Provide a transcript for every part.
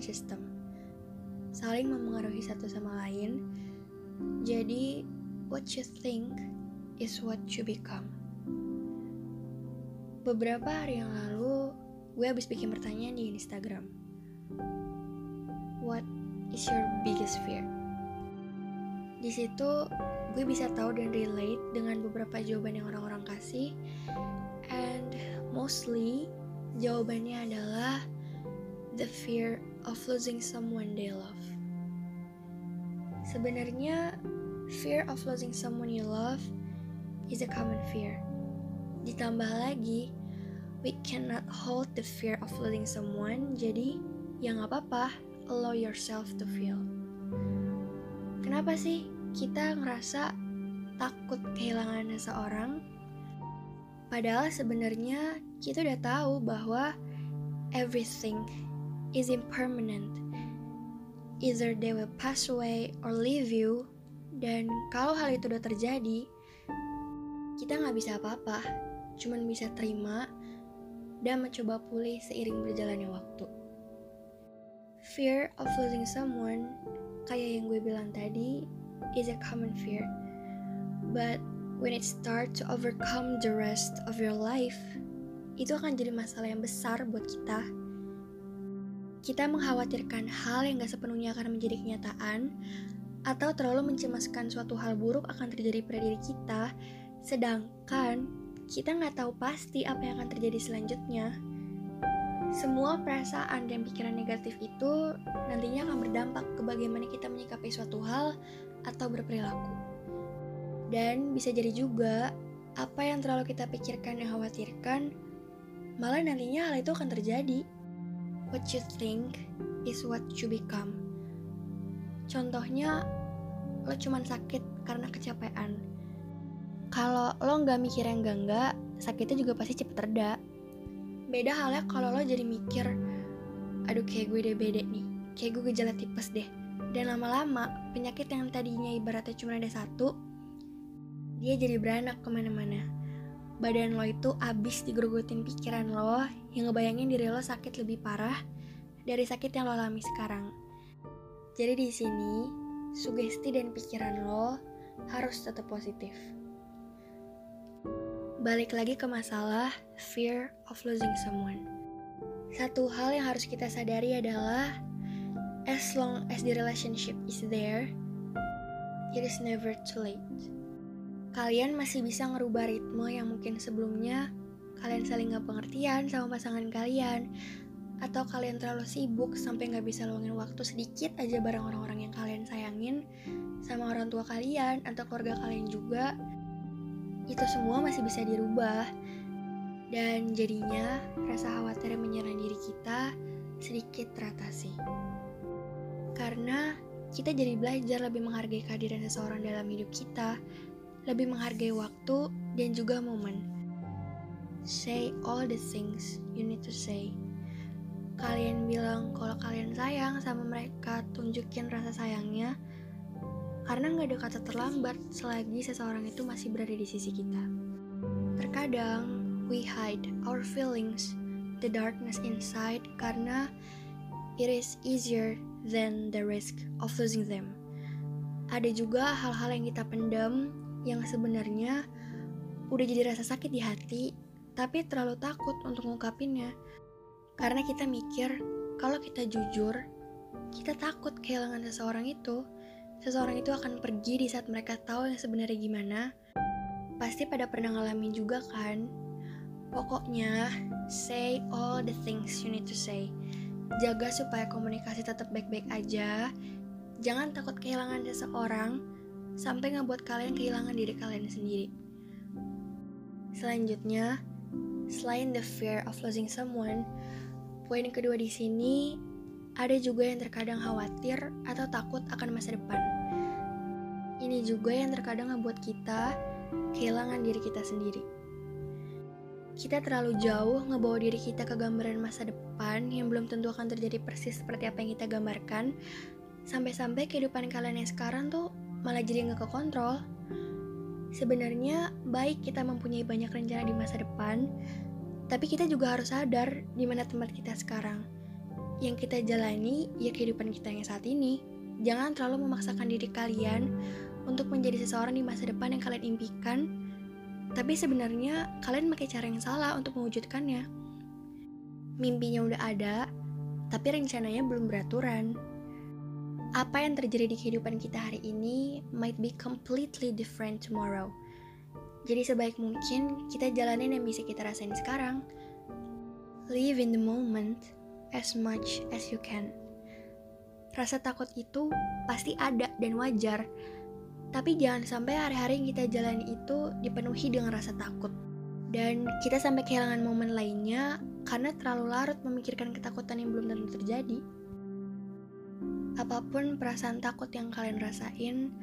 system. Saling memengaruhi satu sama lain. Jadi, what you think is what you become. Beberapa hari yang lalu, gue habis bikin pertanyaan di Instagram. What is your biggest fear? Di situ, gue bisa tahu dan relate dengan beberapa jawaban yang orang-orang kasih. And mostly, jawabannya adalah the fear of losing someone they love. Sebenarnya, fear of losing someone you love is a common fear. Ditambah lagi, we cannot hold the fear of losing someone, jadi ya nggak apa-apa, allow yourself to feel. Kenapa sih kita ngerasa takut kehilangan seseorang? Padahal sebenarnya kita udah tahu bahwa everything is impermanent. Either they will pass away or leave you. Dan kalau hal itu udah terjadi, kita nggak bisa apa-apa, cuman bisa terima dan mencoba pulih seiring berjalannya waktu. Fear of losing someone, kayak yang gue bilang tadi, is a common fear. But when it start to overcome the rest of your life, itu akan jadi masalah yang besar buat kita kita mengkhawatirkan hal yang gak sepenuhnya akan menjadi kenyataan, atau terlalu mencemaskan suatu hal buruk akan terjadi pada diri kita, sedangkan kita nggak tahu pasti apa yang akan terjadi selanjutnya. Semua perasaan dan pikiran negatif itu nantinya akan berdampak ke bagaimana kita menyikapi suatu hal atau berperilaku. Dan bisa jadi juga apa yang terlalu kita pikirkan dan khawatirkan, malah nantinya hal itu akan terjadi. What you think is what you become. Contohnya, lo cuman sakit karena kecapean. Kalau lo nggak mikir yang enggak-enggak, sakitnya juga pasti cepet reda. Beda halnya kalau lo jadi mikir, aduh kayak gue beda nih, kayak gue gejala tipes deh. Dan lama-lama, penyakit yang tadinya ibaratnya cuma ada satu, dia jadi beranak ke mana-mana badan lo itu abis digerogotin pikiran lo yang ngebayangin diri lo sakit lebih parah dari sakit yang lo alami sekarang. Jadi di sini, sugesti dan pikiran lo harus tetap positif. Balik lagi ke masalah fear of losing someone. Satu hal yang harus kita sadari adalah as long as the relationship is there, it is never too late kalian masih bisa ngerubah ritme yang mungkin sebelumnya kalian saling gak pengertian sama pasangan kalian. Atau kalian terlalu sibuk sampai nggak bisa luangin waktu sedikit aja bareng orang-orang yang kalian sayangin sama orang tua kalian atau keluarga kalian juga. Itu semua masih bisa dirubah. Dan jadinya rasa khawatir yang menyerang diri kita sedikit teratasi karena kita jadi belajar lebih menghargai kehadiran seseorang dalam hidup kita lebih menghargai waktu dan juga momen. Say all the things you need to say. Kalian bilang kalau kalian sayang sama mereka, tunjukin rasa sayangnya. Karena nggak ada kata terlambat selagi seseorang itu masih berada di sisi kita. Terkadang, we hide our feelings, the darkness inside, karena it is easier than the risk of losing them. Ada juga hal-hal yang kita pendam yang sebenarnya udah jadi rasa sakit di hati, tapi terlalu takut untuk ngungkapinnya. Karena kita mikir, kalau kita jujur, kita takut kehilangan seseorang itu. Seseorang itu akan pergi di saat mereka tahu yang sebenarnya gimana. Pasti pada pernah ngalamin juga kan? Pokoknya, say all the things you need to say. Jaga supaya komunikasi tetap baik-baik aja. Jangan takut kehilangan seseorang, sampai ngebuat kalian kehilangan diri kalian sendiri. Selanjutnya, selain the fear of losing someone, poin kedua di sini ada juga yang terkadang khawatir atau takut akan masa depan. Ini juga yang terkadang ngebuat kita kehilangan diri kita sendiri. Kita terlalu jauh ngebawa diri kita ke gambaran masa depan yang belum tentu akan terjadi persis seperti apa yang kita gambarkan, sampai-sampai kehidupan kalian yang sekarang tuh malah jadi nggak kekontrol. Sebenarnya baik kita mempunyai banyak rencana di masa depan, tapi kita juga harus sadar di mana tempat kita sekarang. yang kita jalani ya kehidupan kita yang saat ini. Jangan terlalu memaksakan diri kalian untuk menjadi seseorang di masa depan yang kalian impikan, tapi sebenarnya kalian pakai cara yang salah untuk mewujudkannya. Mimpinya udah ada, tapi rencananya belum beraturan. Apa yang terjadi di kehidupan kita hari ini might be completely different tomorrow. Jadi sebaik mungkin kita jalanin yang bisa kita rasain sekarang. Live in the moment as much as you can. Rasa takut itu pasti ada dan wajar, tapi jangan sampai hari-hari yang kita jalani itu dipenuhi dengan rasa takut. Dan kita sampai kehilangan momen lainnya karena terlalu larut memikirkan ketakutan yang belum tentu terjadi. Apa pun perasaan takut yang kalian rasain,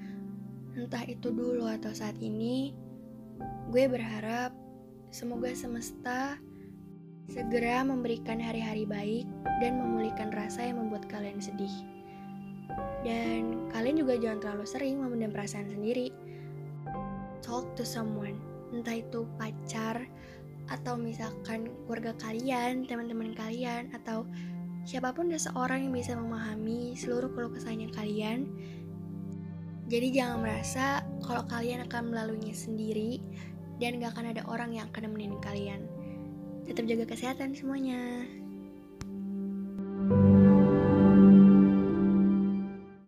entah itu dulu atau saat ini, gue berharap semoga semesta segera memberikan hari-hari baik dan memulihkan rasa yang membuat kalian sedih. Dan kalian juga jangan terlalu sering memendam perasaan sendiri. Talk to someone, entah itu pacar, atau misalkan keluarga kalian, teman-teman kalian, atau siapa pun seseorang yang bisa memahami seluruh keluh kesahnya kalian. Jadi jangan merasa kalau kalian akan melaluinya sendiri dan gak akan ada orang yang akan nemenin kalian. Tetap jaga kesehatan semuanya.